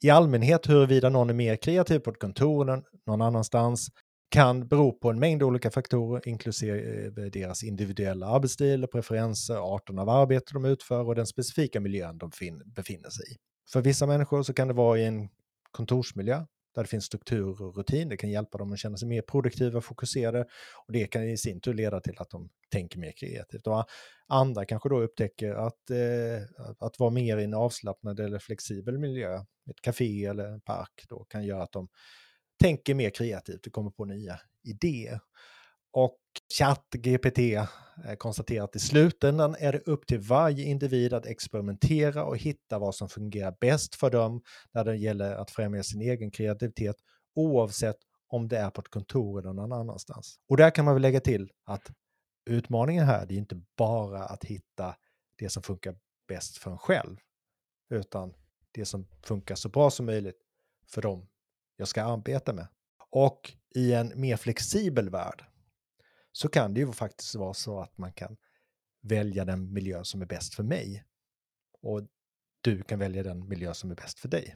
i allmänhet huruvida någon är mer kreativ på ett kontor än någon annanstans kan bero på en mängd olika faktorer, inklusive deras individuella arbetsstil och preferenser, arten av arbete de utför och den specifika miljön de befinner sig i. För vissa människor så kan det vara i en kontorsmiljö där det finns struktur och rutin. Det kan hjälpa dem att känna sig mer produktiva och fokuserade och det kan i sin tur leda till att de tänker mer kreativt. Och andra kanske då upptäcker att, eh, att vara mer i en avslappnad eller flexibel miljö, ett café eller en park, då kan göra att de tänker mer kreativt och kommer på nya idéer. Och ChatGPT eh, konstaterar att i slutändan är det upp till varje individ att experimentera och hitta vad som fungerar bäst för dem när det gäller att främja sin egen kreativitet oavsett om det är på ett kontor eller någon annanstans. Och där kan man väl lägga till att utmaningen här, det är inte bara att hitta det som funkar bäst för en själv, utan det som funkar så bra som möjligt för dem jag ska arbeta med. Och i en mer flexibel värld så kan det ju faktiskt vara så att man kan välja den miljö som är bäst för mig. Och du kan välja den miljö som är bäst för dig.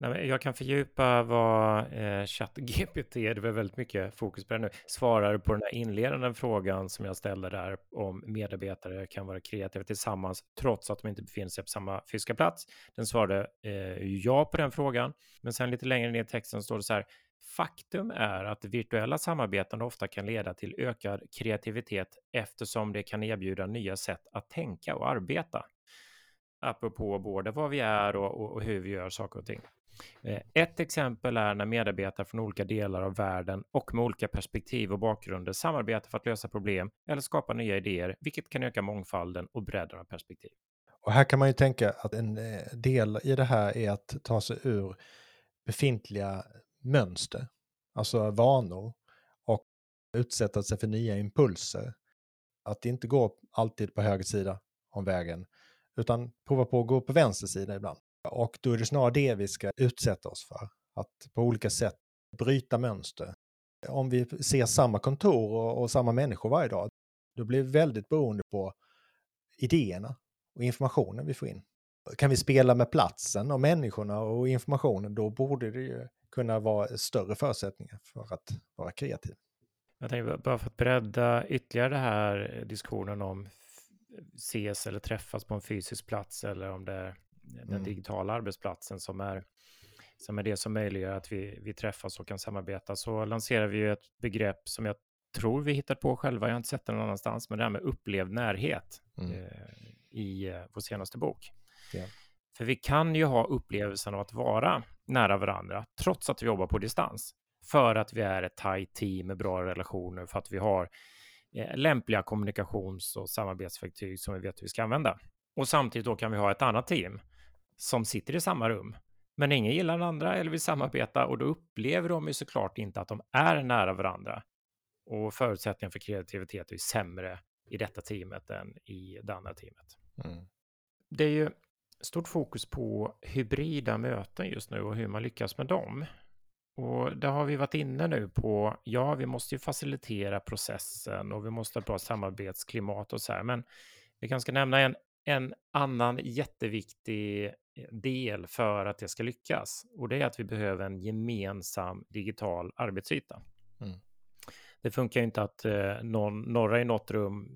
Nej, jag kan fördjupa vad eh, ChatGPT, det var väldigt mycket fokus på det nu, svarar på den här inledande frågan som jag ställde där om medarbetare kan vara kreativa tillsammans trots att de inte befinner sig på samma fysiska plats. Den svarade eh, ja på den frågan, men sen lite längre ner i texten står det så här, Faktum är att virtuella samarbeten ofta kan leda till ökad kreativitet eftersom det kan erbjuda nya sätt att tänka och arbeta. Apropå både vad vi är och, och hur vi gör saker och ting. Eh, ett exempel är när medarbetare från olika delar av världen och med olika perspektiv och bakgrunder samarbetar för att lösa problem eller skapa nya idéer, vilket kan öka mångfalden och bredden av perspektiv. Och här kan man ju tänka att en eh, del i det här är att ta sig ur befintliga mönster, alltså vanor och utsätta sig för nya impulser. Att inte gå alltid på höger sida om vägen, utan prova på att gå på vänster sida ibland. Och då är det snarare det vi ska utsätta oss för. Att på olika sätt bryta mönster. Om vi ser samma kontor och, och samma människor varje dag, då blir det väldigt beroende på idéerna och informationen vi får in. Kan vi spela med platsen och människorna och informationen, då borde det ju kunna vara större förutsättningar för att vara kreativ. Jag tänkte bara för att bredda ytterligare det här diskussionen om ses eller träffas på en fysisk plats eller om det är den mm. digitala arbetsplatsen som är, som är det som möjliggör att vi, vi träffas och kan samarbeta, så lanserar vi ju ett begrepp som jag tror vi hittat på själva, jag har inte sett det någon annanstans, men det här med upplevd närhet mm. eh, i eh, vår senaste bok. Ja. För vi kan ju ha upplevelsen av att vara nära varandra, trots att vi jobbar på distans, för att vi är ett tajt team med bra relationer, för att vi har eh, lämpliga kommunikations och samarbetsverktyg som vi vet att vi ska använda. Och samtidigt då kan vi ha ett annat team som sitter i samma rum. Men ingen gillar den andra eller vill samarbeta och då upplever de ju såklart inte att de är nära varandra. Och förutsättningen för kreativitet är ju sämre i detta teamet än i det andra teamet. Mm. Det är ju stort fokus på hybrida möten just nu och hur man lyckas med dem. Och det har vi varit inne nu på. Ja, vi måste ju facilitera processen och vi måste ha ett bra samarbetsklimat och så här. Men vi kanske ska nämna en, en annan jätteviktig del för att det ska lyckas. Och det är att vi behöver en gemensam digital arbetsyta. Mm. Det funkar ju inte att eh, någon, några i något rum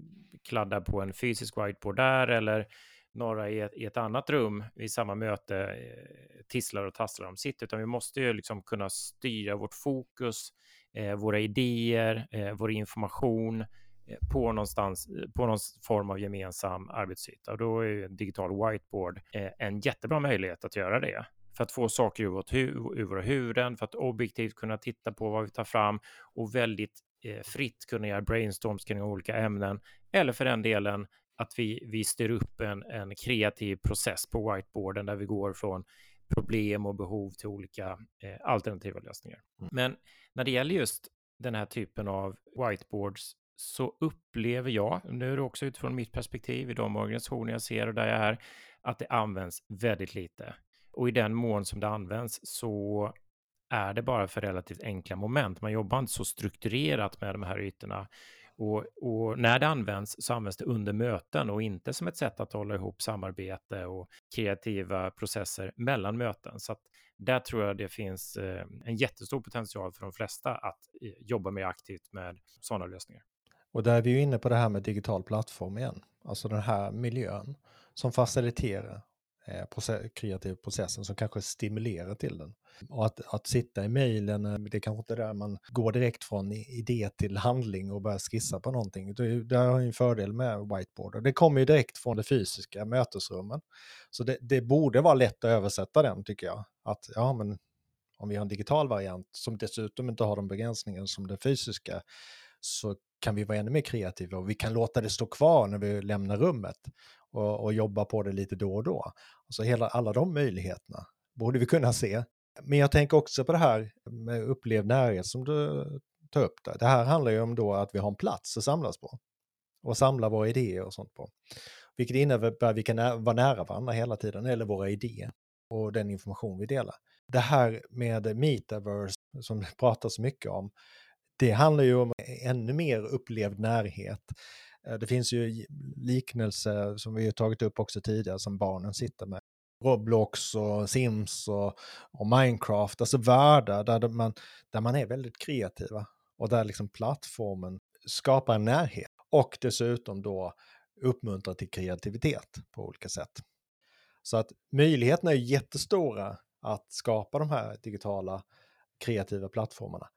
kladdar på en fysisk whiteboard där eller några i ett, i ett annat rum i samma möte eh, tisslar och tasslar om sitt, utan vi måste ju liksom kunna styra vårt fokus, eh, våra idéer, eh, vår information Eh, på någonstans eh, på någon form av gemensam arbetsyta. Och då är ju en digital whiteboard eh, en jättebra möjlighet att göra det för att få saker ur, vårt hu ur våra huvuden, för att objektivt kunna titta på vad vi tar fram och väldigt eh, fritt kunna göra brainstorms kring olika ämnen. Eller för den delen att vi, vi styr upp en, en kreativ process på whiteboarden där vi går från problem och behov till olika eh, alternativa lösningar. Mm. Men när det gäller just den här typen av whiteboards så upplever jag, nu är det också utifrån mitt perspektiv i de organisationer jag ser och där jag är, att det används väldigt lite. Och i den mån som det används så är det bara för relativt enkla moment. Man jobbar inte så strukturerat med de här ytorna. Och, och, när det används så används det under möten och inte som ett sätt att hålla ihop samarbete och kreativa processer mellan möten. Så att där tror jag det finns eh, en jättestor potential för de flesta att eh, jobba mer aktivt med sådana lösningar. Och där är vi ju inne på det här med digital plattform igen. Alltså den här miljön som faciliterar Eh, process, kreativ processen som kanske stimulerar till den. Och att, att sitta i mejlen, eh, det är kanske inte där man går direkt från idé till handling och börjar skissa på någonting. Det, det har en fördel med whiteboard. Och det kommer ju direkt från det fysiska mötesrummen. Så det, det borde vara lätt att översätta den tycker jag. Att ja, men om vi har en digital variant som dessutom inte har de begränsningar som det fysiska så kan vi vara ännu mer kreativa och vi kan låta det stå kvar när vi lämnar rummet och, och jobba på det lite då och då. Alltså hela, alla de möjligheterna borde vi kunna se. Men jag tänker också på det här med upplevd närhet som du tar upp. Där. Det här handlar ju om då att vi har en plats att samlas på och samla våra idéer och sånt på. Vilket innebär att vi kan vara nära varandra hela tiden, eller våra idéer och den information vi delar. Det här med metaverse som det pratas mycket om, det handlar ju om ännu mer upplevd närhet. Eh, det finns ju liknelser som vi har tagit upp också tidigare som barnen sitter med. Roblox och Sims och, och Minecraft, alltså världar där man, där man är väldigt kreativa och där liksom plattformen skapar en närhet och dessutom då uppmuntrar till kreativitet på olika sätt. Så att möjligheterna är jättestora att skapa de här digitala kreativa plattformarna.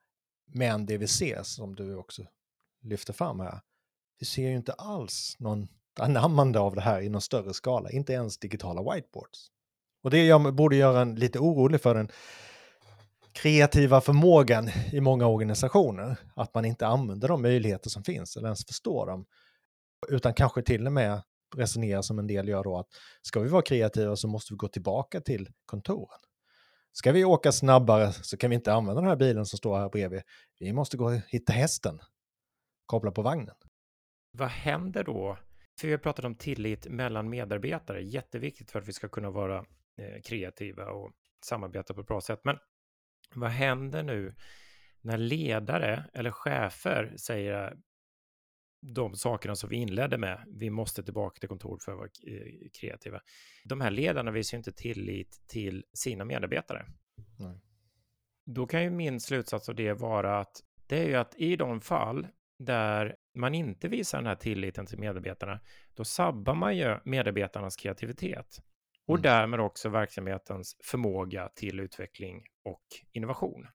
Men det vi ser, som du också lyfter fram här, vi ser ju inte alls någon anammande av det här i någon större skala, inte ens digitala whiteboards. Och det jag borde göra en lite orolig för den kreativa förmågan i många organisationer, att man inte använder de möjligheter som finns eller ens förstår dem, utan kanske till och med resonerar som en del gör då att ska vi vara kreativa så måste vi gå tillbaka till kontoren. Ska vi åka snabbare så kan vi inte använda den här bilen som står här bredvid. Vi måste gå och hitta hästen, koppla på vagnen. Vad händer då? För vi har pratat om tillit mellan medarbetare, jätteviktigt för att vi ska kunna vara eh, kreativa och samarbeta på ett bra sätt. Men vad händer nu när ledare eller chefer säger de sakerna som vi inledde med. Vi måste tillbaka till kontor för att vara eh, kreativa. De här ledarna visar inte tillit till sina medarbetare. Nej. Då kan ju min slutsats av det vara att det är ju att i de fall där man inte visar den här tilliten till medarbetarna, då sabbar man ju medarbetarnas kreativitet och mm. därmed också verksamhetens förmåga till utveckling och innovation.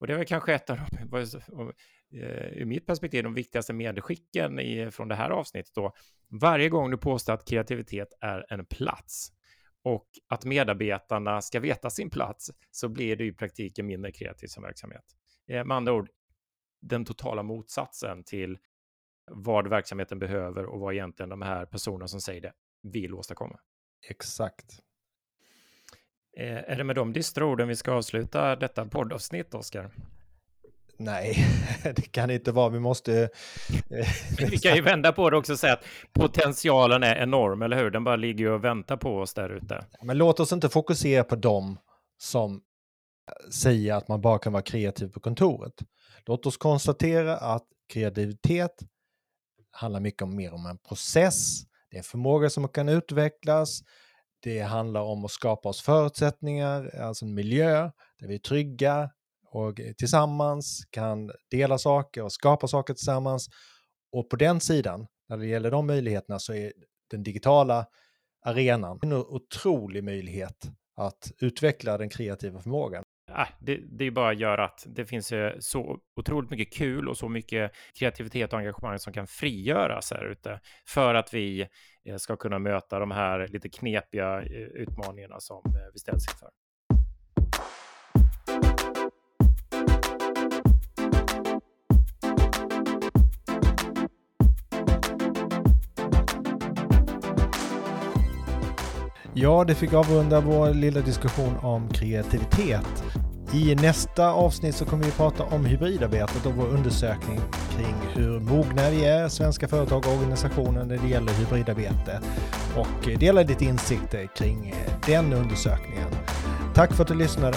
Och det är väl kanske ett av de, Eh, ur mitt perspektiv de viktigaste medskicken i, från det här avsnittet då. Varje gång du påstår att kreativitet är en plats och att medarbetarna ska veta sin plats så blir det i praktiken mindre kreativ som verksamhet. Eh, med andra ord, den totala motsatsen till vad verksamheten behöver och vad egentligen de här personerna som säger det vill åstadkomma. Exakt. Eh, är det med de dystra orden vi ska avsluta detta poddavsnitt, Oskar? Nej, det kan inte vara. Vi måste... Eh, vi kan ju vända på det också och säga att potentialen är enorm, eller hur? Den bara ligger och väntar på oss där ute. Men låt oss inte fokusera på dem som säger att man bara kan vara kreativ på kontoret. Låt oss konstatera att kreativitet handlar mycket om, mer om en process. Det är en förmåga som kan utvecklas. Det handlar om att skapa oss förutsättningar, alltså en miljö där vi är trygga, och tillsammans kan dela saker och skapa saker tillsammans. Och på den sidan, när det gäller de möjligheterna, så är den digitala arenan en otrolig möjlighet att utveckla den kreativa förmågan äh, det, det är bara att göra att det finns så otroligt mycket kul och så mycket kreativitet och engagemang som kan frigöras här ute för att vi eh, ska kunna möta de här lite knepiga eh, utmaningarna som eh, vi ställs inför. Ja, det fick avrunda vår lilla diskussion om kreativitet. I nästa avsnitt så kommer vi prata om hybridarbetet och vår undersökning kring hur mogna vi är, svenska företag och organisationer, när det gäller hybridarbete och dela lite insikter kring den undersökningen. Tack för att du lyssnade.